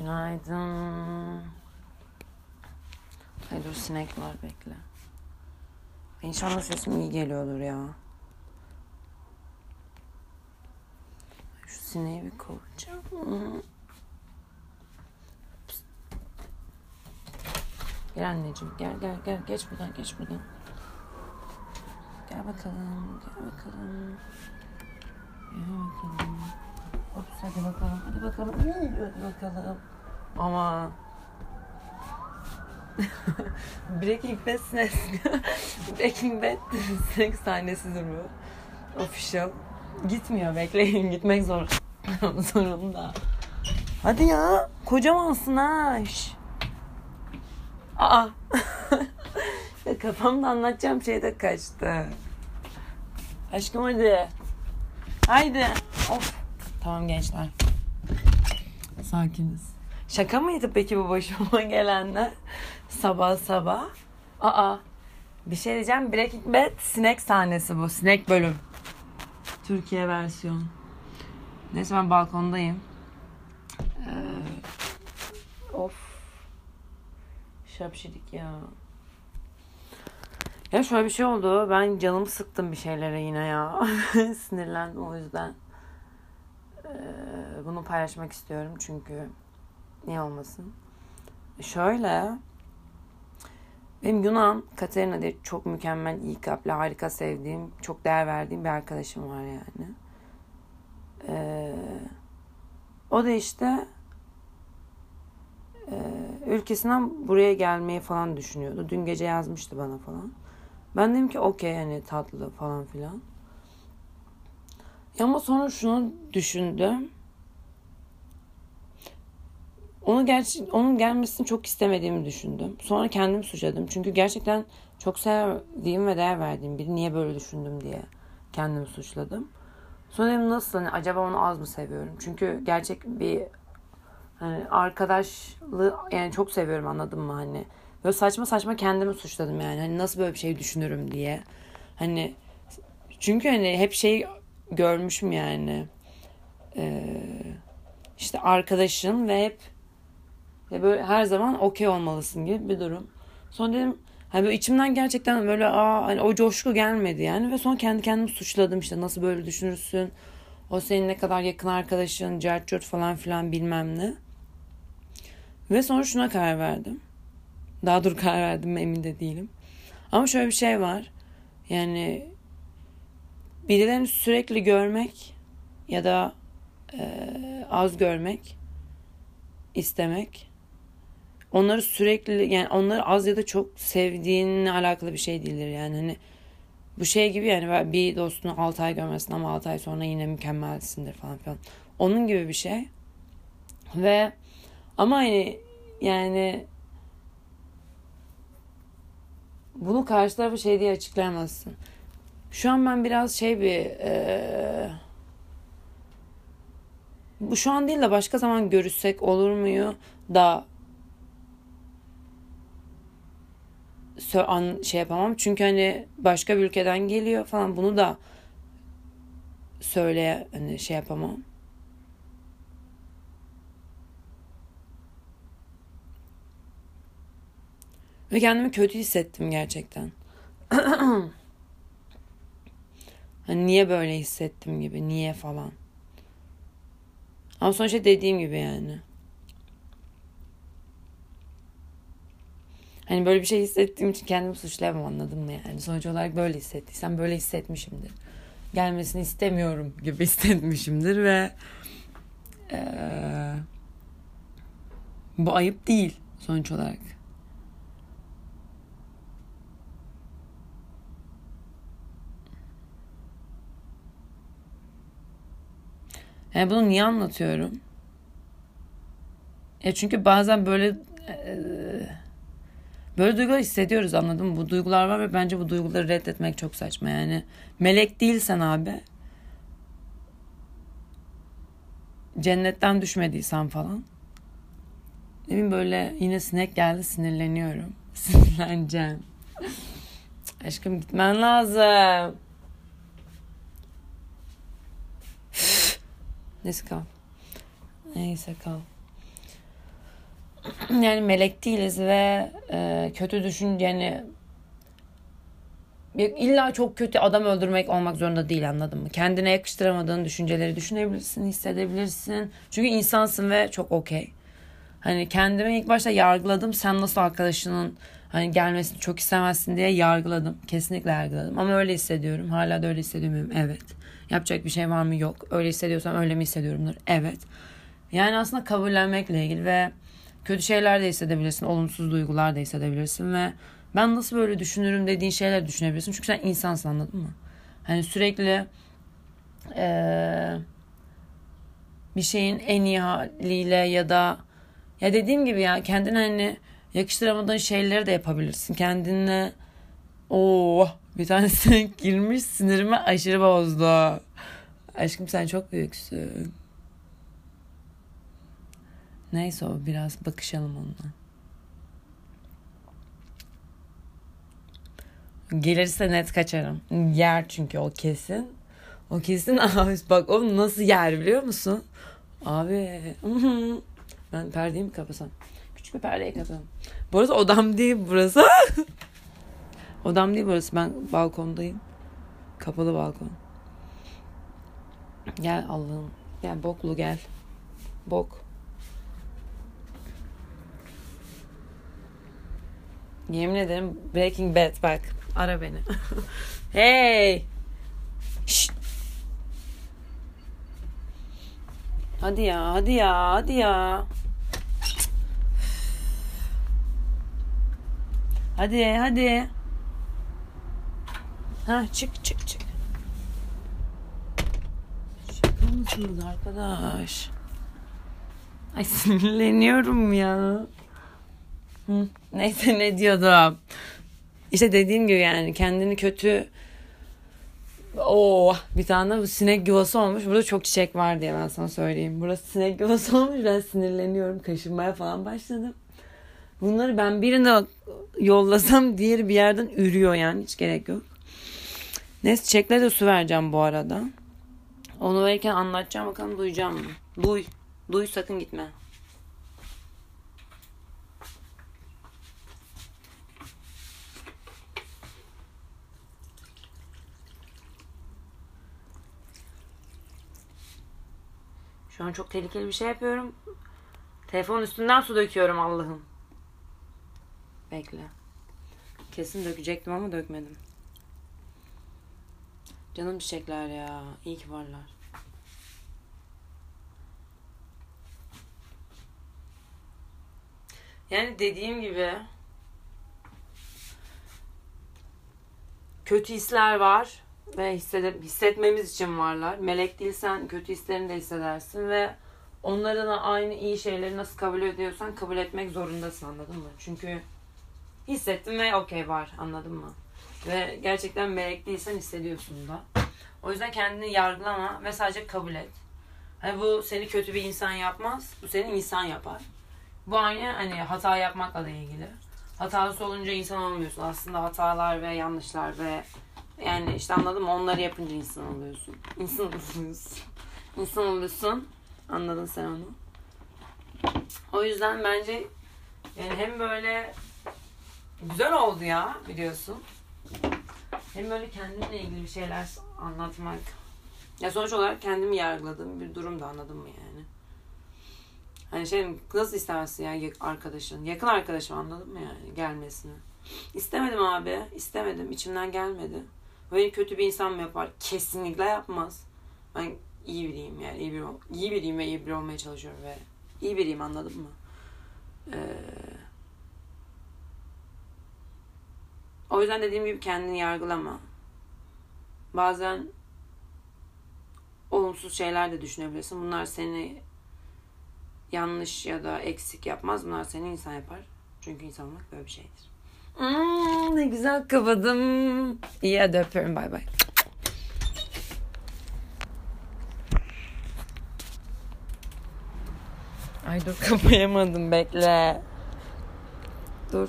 Günaydın. Ay dur sinek var bekle. İnşallah sesim iyi geliyordur ya. Şu sineği bir kovacağım. Gel anneciğim gel gel gel geç buradan geç buradan. Gel bakalım gel bakalım. Gel bakalım. Ops hadi bakalım hadi bakalım. Hadi bakalım. Ama Breaking Bad. Breaking Bad sinek sahnesidir bu. Official. Gitmiyor bekleyin gitmek zor. zorunda. Hadi ya kocamansın ha. Şş. Aa. Kafamda anlatacağım şey de kaçtı. Aşkım hadi. Haydi. Of. Tamam gençler. Sakiniz. Şaka mıydı peki bu başıma gelenler? Sabah sabah. Aa. Bir şey diyeceğim. Breaking Bad sinek sahnesi bu. Sinek bölüm. Türkiye versiyon. Neyse ben balkondayım. Ee, of. Şapşidik ya. Ya şöyle bir şey oldu. Ben canımı sıktım bir şeylere yine ya. Sinirlendim o yüzden. Ee, bunu paylaşmak istiyorum çünkü niye olmasın? Şöyle benim Yunan Katerina diye çok mükemmel, iyi kalpli, harika sevdiğim, çok değer verdiğim bir arkadaşım var yani. Ee, o da işte e, ülkesinden buraya gelmeyi falan düşünüyordu. Dün gece yazmıştı bana falan. Ben dedim ki okey hani tatlı falan filan. Ama sonra şunu düşündüm. Onu gerçi onun gelmesini çok istemediğimi düşündüm. Sonra kendimi suçladım. Çünkü gerçekten çok sevdiğim ve değer verdiğim biri niye böyle düşündüm diye kendimi suçladım. Sonra dedim nasıl hani acaba onu az mı seviyorum? Çünkü gerçek bir hani arkadaşlığı yani çok seviyorum anladın mı hani. Böyle saçma saçma kendimi suçladım yani. Hani nasıl böyle bir şey düşünürüm diye. Hani çünkü hani hep şey görmüşüm yani. Ee, işte arkadaşın ve hep ve böyle her zaman okey olmalısın gibi bir durum. Sonra dedim hani böyle içimden gerçekten böyle aa hani o coşku gelmedi yani ve sonra kendi kendimi suçladım işte nasıl böyle düşünürsün. O senin ne kadar yakın arkadaşın, cert falan filan bilmem ne. Ve sonra şuna karar verdim. Daha dur karar verdim emin de değilim. Ama şöyle bir şey var. Yani birilerini sürekli görmek ya da e, az görmek istemek onları sürekli yani onları az ya da çok sevdiğinle alakalı bir şey değildir yani hani bu şey gibi yani bir dostunu 6 ay görmesin ama 6 ay sonra yine mükemmelsindir falan filan. Onun gibi bir şey. Ve ama hani yani bunu karşı tarafa şey diye açıklayamazsın. Şu an ben biraz şey bir e, bu şu an değil de başka zaman görüşsek olur muyu da an şey yapamam. Çünkü hani başka bir ülkeden geliyor falan bunu da söyle hani şey yapamam. Ve kendimi kötü hissettim gerçekten. hani niye böyle hissettim gibi, niye falan. Ama sonuçta dediğim gibi yani. Hani böyle bir şey hissettiğim için kendimi suçlayamam anladın mı yani. Sonuç olarak böyle hissettiysem böyle hissetmişimdir. Gelmesini istemiyorum gibi hissetmişimdir ve ee, bu ayıp değil sonuç olarak. Yani bunu niye anlatıyorum? Ya çünkü bazen böyle böyle duygular hissediyoruz anladın mı? Bu duygular var ve bence bu duyguları reddetmek çok saçma yani. Melek değilsen abi cennetten düşmediysen falan. Ne bileyim böyle yine sinek geldi sinirleniyorum. Sinirleneceğim. Aşkım gitmen lazım. Neyse kal. Neyse kal. yani melek değiliz ve e, kötü düşün yani illa çok kötü adam öldürmek olmak zorunda değil anladın mı? Kendine yakıştıramadığın düşünceleri düşünebilirsin, hissedebilirsin. Çünkü insansın ve çok okey. Hani kendimi ilk başta yargıladım. Sen nasıl arkadaşının hani gelmesini çok istemezsin diye yargıladım. Kesinlikle yargıladım. Ama öyle hissediyorum. Hala da öyle hissediyorum. Evet. Yapacak bir şey var mı? Yok. Öyle hissediyorsam öyle mi hissediyorumdur? Evet. Yani aslında kabullenmekle ilgili ve kötü şeyler de hissedebilirsin. Olumsuz duygular da hissedebilirsin ve ben nasıl böyle düşünürüm dediğin şeyler düşünebilirsin. Çünkü sen insansın anladın mı? Hani sürekli ee, bir şeyin en iyi haliyle ya da ya dediğim gibi ya kendine hani yakıştıramadığın şeyleri de yapabilirsin. Kendine o oh, bir tanesi girmiş sinirimi aşırı bozdu. Aşkım sen çok büyüksün. Neyse o biraz bakışalım onunla. Gelirse net kaçarım. Yer çünkü o kesin. O kesin abi bak o nasıl yer biliyor musun? Abi ben perdeyi mi kapasam? Küçük bir perdeyi kapasam. Burası odam değil burası. Odam değil burası. Ben balkondayım. Kapalı balkon. Gel Allah'ım. Gel boklu gel. Bok. Yemin ederim Breaking Bad bak. Ara beni. hey. Şşt. Hadi ya, hadi ya, hadi ya. Hadi, hadi. Ha, çık, çık, çık. Şaka mısınız arkadaş? Ay sinirleniyorum ya. Hı, neyse ne diyordum. İşte dediğim gibi yani kendini kötü Oh bir tane sinek yuvası olmuş. Burada çok çiçek var diye ben sana söyleyeyim. Burası sinek yuvası olmuş. Ben sinirleniyorum. Kaşınmaya falan başladım. Bunları ben birine yollasam diğeri bir yerden ürüyor yani. Hiç gerek yok. Neyse çiçeklere de su vereceğim bu arada. Onu verirken anlatacağım bakalım duyacağım mı? Duy. Duy sakın gitme. Şu an çok tehlikeli bir şey yapıyorum. Telefonun üstünden su döküyorum Allah'ım. Bekle. Kesin dökecektim ama dökmedim. Canım çiçekler ya. İyi ki varlar. Yani dediğim gibi kötü hisler var ve hissede, hissetmemiz için varlar. Melek değilsen kötü hislerini de hissedersin ve onların da aynı iyi şeyleri nasıl kabul ediyorsan kabul etmek zorundasın anladın mı? Çünkü hissettim ve okey var anladın mı? Ve gerçekten melek değilsen hissediyorsun da. O yüzden kendini yargılama ve sadece kabul et. Hani bu seni kötü bir insan yapmaz. Bu seni insan yapar. Bu aynı hani hata yapmakla da ilgili. Hatası olunca insan olmuyorsun. Aslında hatalar ve yanlışlar ve yani işte anladım? Onları yapınca insan oluyorsun. İnsan oluyorsun. İnsan oluyorsun. Anladın sen onu. O yüzden bence yani hem böyle güzel oldu ya biliyorsun. Hem böyle kendimle ilgili bir şeyler anlatmak. Ya sonuç olarak kendimi yargıladığım bir durum da anladın mı yani? Hani şey nasıl istemezsin ya arkadaşın? Yakın arkadaşım anladın mı yani gelmesini? İstemedim abi. istemedim. içimden gelmedi. Beni kötü bir insan mı yapar? Kesinlikle yapmaz. Ben iyi biriyim yani iyi, bir, iyi biriyim ve iyi biri olmaya çalışıyorum ve iyi biriyim anladın mı? Ee, o yüzden dediğim gibi kendini yargılama. Bazen olumsuz şeyler de düşünebilirsin. Bunlar seni yanlış ya da eksik yapmaz. Bunlar seni insan yapar. Çünkü insan olmak böyle bir şeydir. Hmm, ne güzel kapadım. İyi hadi öpüyorum. Bay bay. Ay dur kapayamadım bekle. Dur.